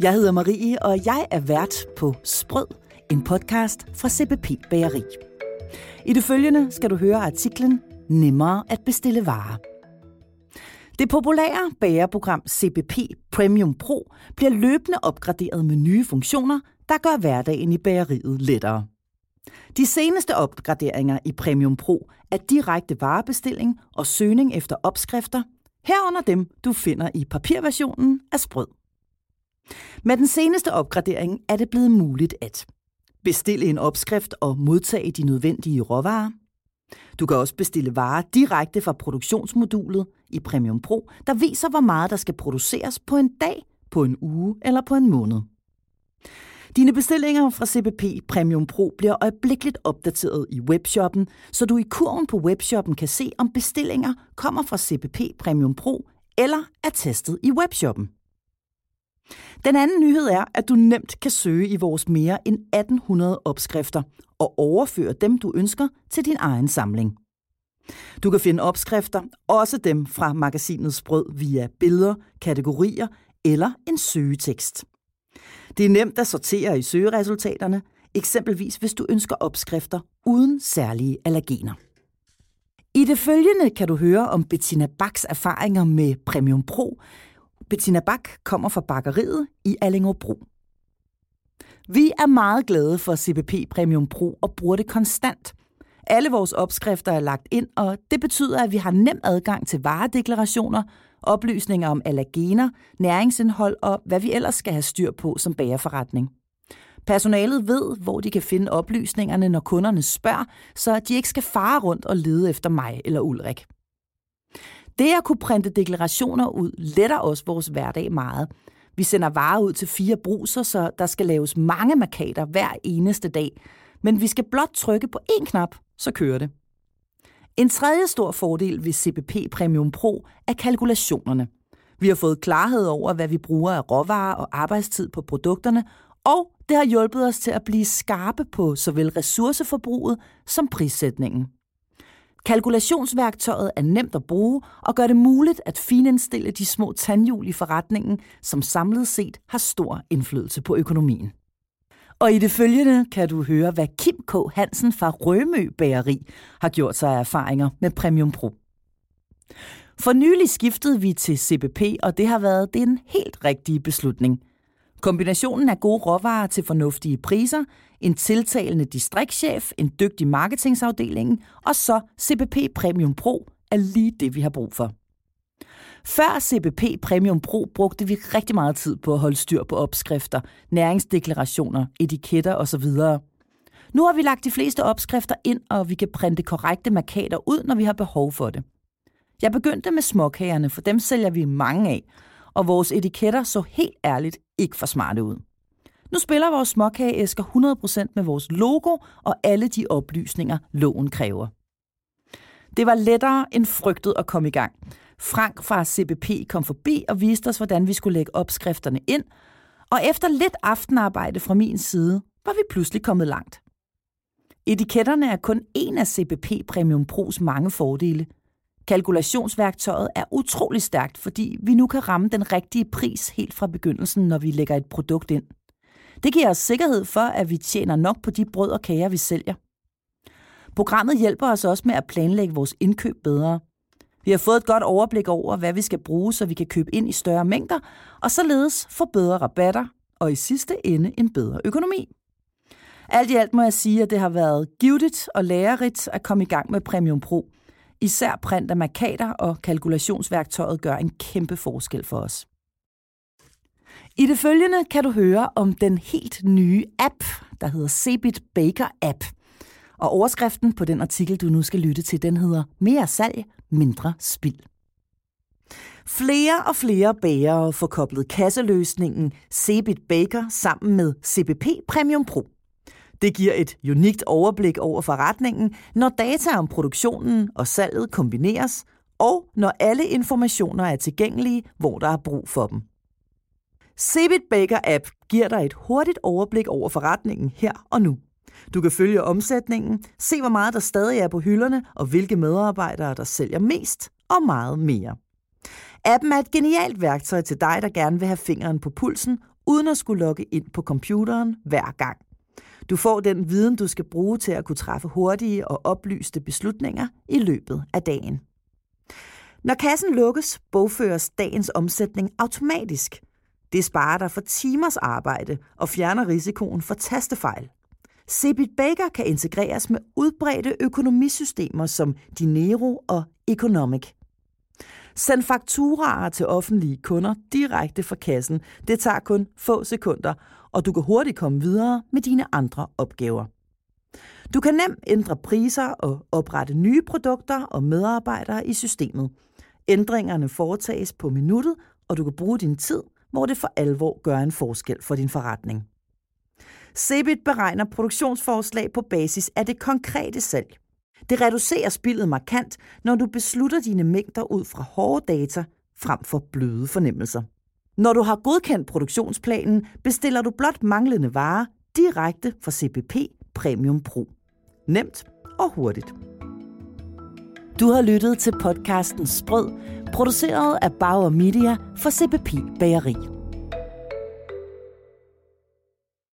Jeg hedder Marie, og jeg er vært på Sprød, en podcast fra CBP Bageri. I det følgende skal du høre artiklen Nemmere at bestille varer. Det populære bagerprogram CBP Premium Pro bliver løbende opgraderet med nye funktioner, der gør hverdagen i bageriet lettere. De seneste opgraderinger i Premium Pro er direkte varebestilling og søgning efter opskrifter, herunder dem, du finder i papirversionen af Sprød. Med den seneste opgradering er det blevet muligt at bestille en opskrift og modtage de nødvendige råvarer. Du kan også bestille varer direkte fra produktionsmodulet i Premium Pro, der viser, hvor meget der skal produceres på en dag, på en uge eller på en måned. Dine bestillinger fra CBP Premium Pro bliver øjeblikkeligt opdateret i webshoppen, så du i kurven på webshoppen kan se, om bestillinger kommer fra CBP Premium Pro eller er testet i webshoppen. Den anden nyhed er, at du nemt kan søge i vores mere end 1800 opskrifter og overføre dem, du ønsker, til din egen samling. Du kan finde opskrifter, også dem fra magasinets sprød, via billeder, kategorier eller en søgetekst. Det er nemt at sortere i søgeresultaterne, eksempelvis hvis du ønsker opskrifter uden særlige allergener. I det følgende kan du høre om Bettina Baks erfaringer med Premium Pro, Bettina Bak kommer fra bakkeriet i Allingåbro. Vi er meget glade for CBP Premium Pro og bruger det konstant. Alle vores opskrifter er lagt ind, og det betyder, at vi har nem adgang til varedeklarationer, oplysninger om allergener, næringsindhold og hvad vi ellers skal have styr på som bagerforretning. Personalet ved, hvor de kan finde oplysningerne, når kunderne spørger, så de ikke skal fare rundt og lede efter mig eller Ulrik. Det at kunne printe deklarationer ud letter også vores hverdag meget. Vi sender varer ud til fire bruser, så der skal laves mange markader hver eneste dag. Men vi skal blot trykke på én knap, så kører det. En tredje stor fordel ved CBP Premium Pro er kalkulationerne. Vi har fået klarhed over, hvad vi bruger af råvarer og arbejdstid på produkterne, og det har hjulpet os til at blive skarpe på såvel ressourceforbruget som prissætningen. Kalkulationsværktøjet er nemt at bruge og gør det muligt at finindstille de små tandhjul i forretningen, som samlet set har stor indflydelse på økonomien. Og i det følgende kan du høre, hvad Kim K. Hansen fra Rømø Bageri har gjort sig af erfaringer med Premium Pro. For nylig skiftede vi til CBP, og det har været den helt rigtige beslutning – Kombinationen af gode råvarer til fornuftige priser, en tiltalende distriktschef, en dygtig marketingsafdeling og så CBP Premium Pro er lige det, vi har brug for. Før CBP Premium Pro brugte vi rigtig meget tid på at holde styr på opskrifter, næringsdeklarationer, etiketter osv. Nu har vi lagt de fleste opskrifter ind, og vi kan printe korrekte markader ud, når vi har behov for det. Jeg begyndte med småkagerne, for dem sælger vi mange af, og vores etiketter så helt ærligt ikke for smarte ud. Nu spiller vores småkageæsker 100% med vores logo og alle de oplysninger, loven kræver. Det var lettere end frygtet at komme i gang. Frank fra CBP kom forbi og viste os, hvordan vi skulle lægge opskrifterne ind, og efter lidt aftenarbejde fra min side, var vi pludselig kommet langt. Etiketterne er kun en af CBP Premium Pros mange fordele – Kalkulationsværktøjet er utrolig stærkt, fordi vi nu kan ramme den rigtige pris helt fra begyndelsen, når vi lægger et produkt ind. Det giver os sikkerhed for, at vi tjener nok på de brød og kager, vi sælger. Programmet hjælper os også med at planlægge vores indkøb bedre. Vi har fået et godt overblik over, hvad vi skal bruge, så vi kan købe ind i større mængder, og således få bedre rabatter og i sidste ende en bedre økonomi. Alt i alt må jeg sige, at det har været givetigt og lærerigt at komme i gang med Premium Pro – Især print af markader og kalkulationsværktøjet gør en kæmpe forskel for os. I det følgende kan du høre om den helt nye app, der hedder Cebit Baker App. Og overskriften på den artikel, du nu skal lytte til, den hedder Mere salg, mindre spild. Flere og flere bagere får koblet kasseløsningen Cebit Baker sammen med CBP Premium Pro. Det giver et unikt overblik over forretningen, når data om produktionen og salget kombineres, og når alle informationer er tilgængelige, hvor der er brug for dem. Cebit Baker App giver dig et hurtigt overblik over forretningen her og nu. Du kan følge omsætningen, se hvor meget der stadig er på hylderne, og hvilke medarbejdere, der sælger mest, og meget mere. Appen er et genialt værktøj til dig, der gerne vil have fingeren på pulsen uden at skulle logge ind på computeren hver gang. Du får den viden, du skal bruge til at kunne træffe hurtige og oplyste beslutninger i løbet af dagen. Når kassen lukkes, bogføres dagens omsætning automatisk. Det sparer dig for timers arbejde og fjerner risikoen for tastefejl. Cebit Baker kan integreres med udbredte økonomisystemer som Dinero og Economic. Send fakturaer til offentlige kunder direkte fra kassen. Det tager kun få sekunder, og du kan hurtigt komme videre med dine andre opgaver. Du kan nemt ændre priser og oprette nye produkter og medarbejdere i systemet. Ændringerne foretages på minuttet, og du kan bruge din tid, hvor det for alvor gør en forskel for din forretning. Cebit beregner produktionsforslag på basis af det konkrete salg. Det reducerer spillet markant, når du beslutter dine mængder ud fra hårde data frem for bløde fornemmelser. Når du har godkendt produktionsplanen, bestiller du blot manglende varer direkte fra CPP Premium Pro. Nemt og hurtigt. Du har lyttet til podcasten Sprød, produceret af Bauer Media for CPP Bageri.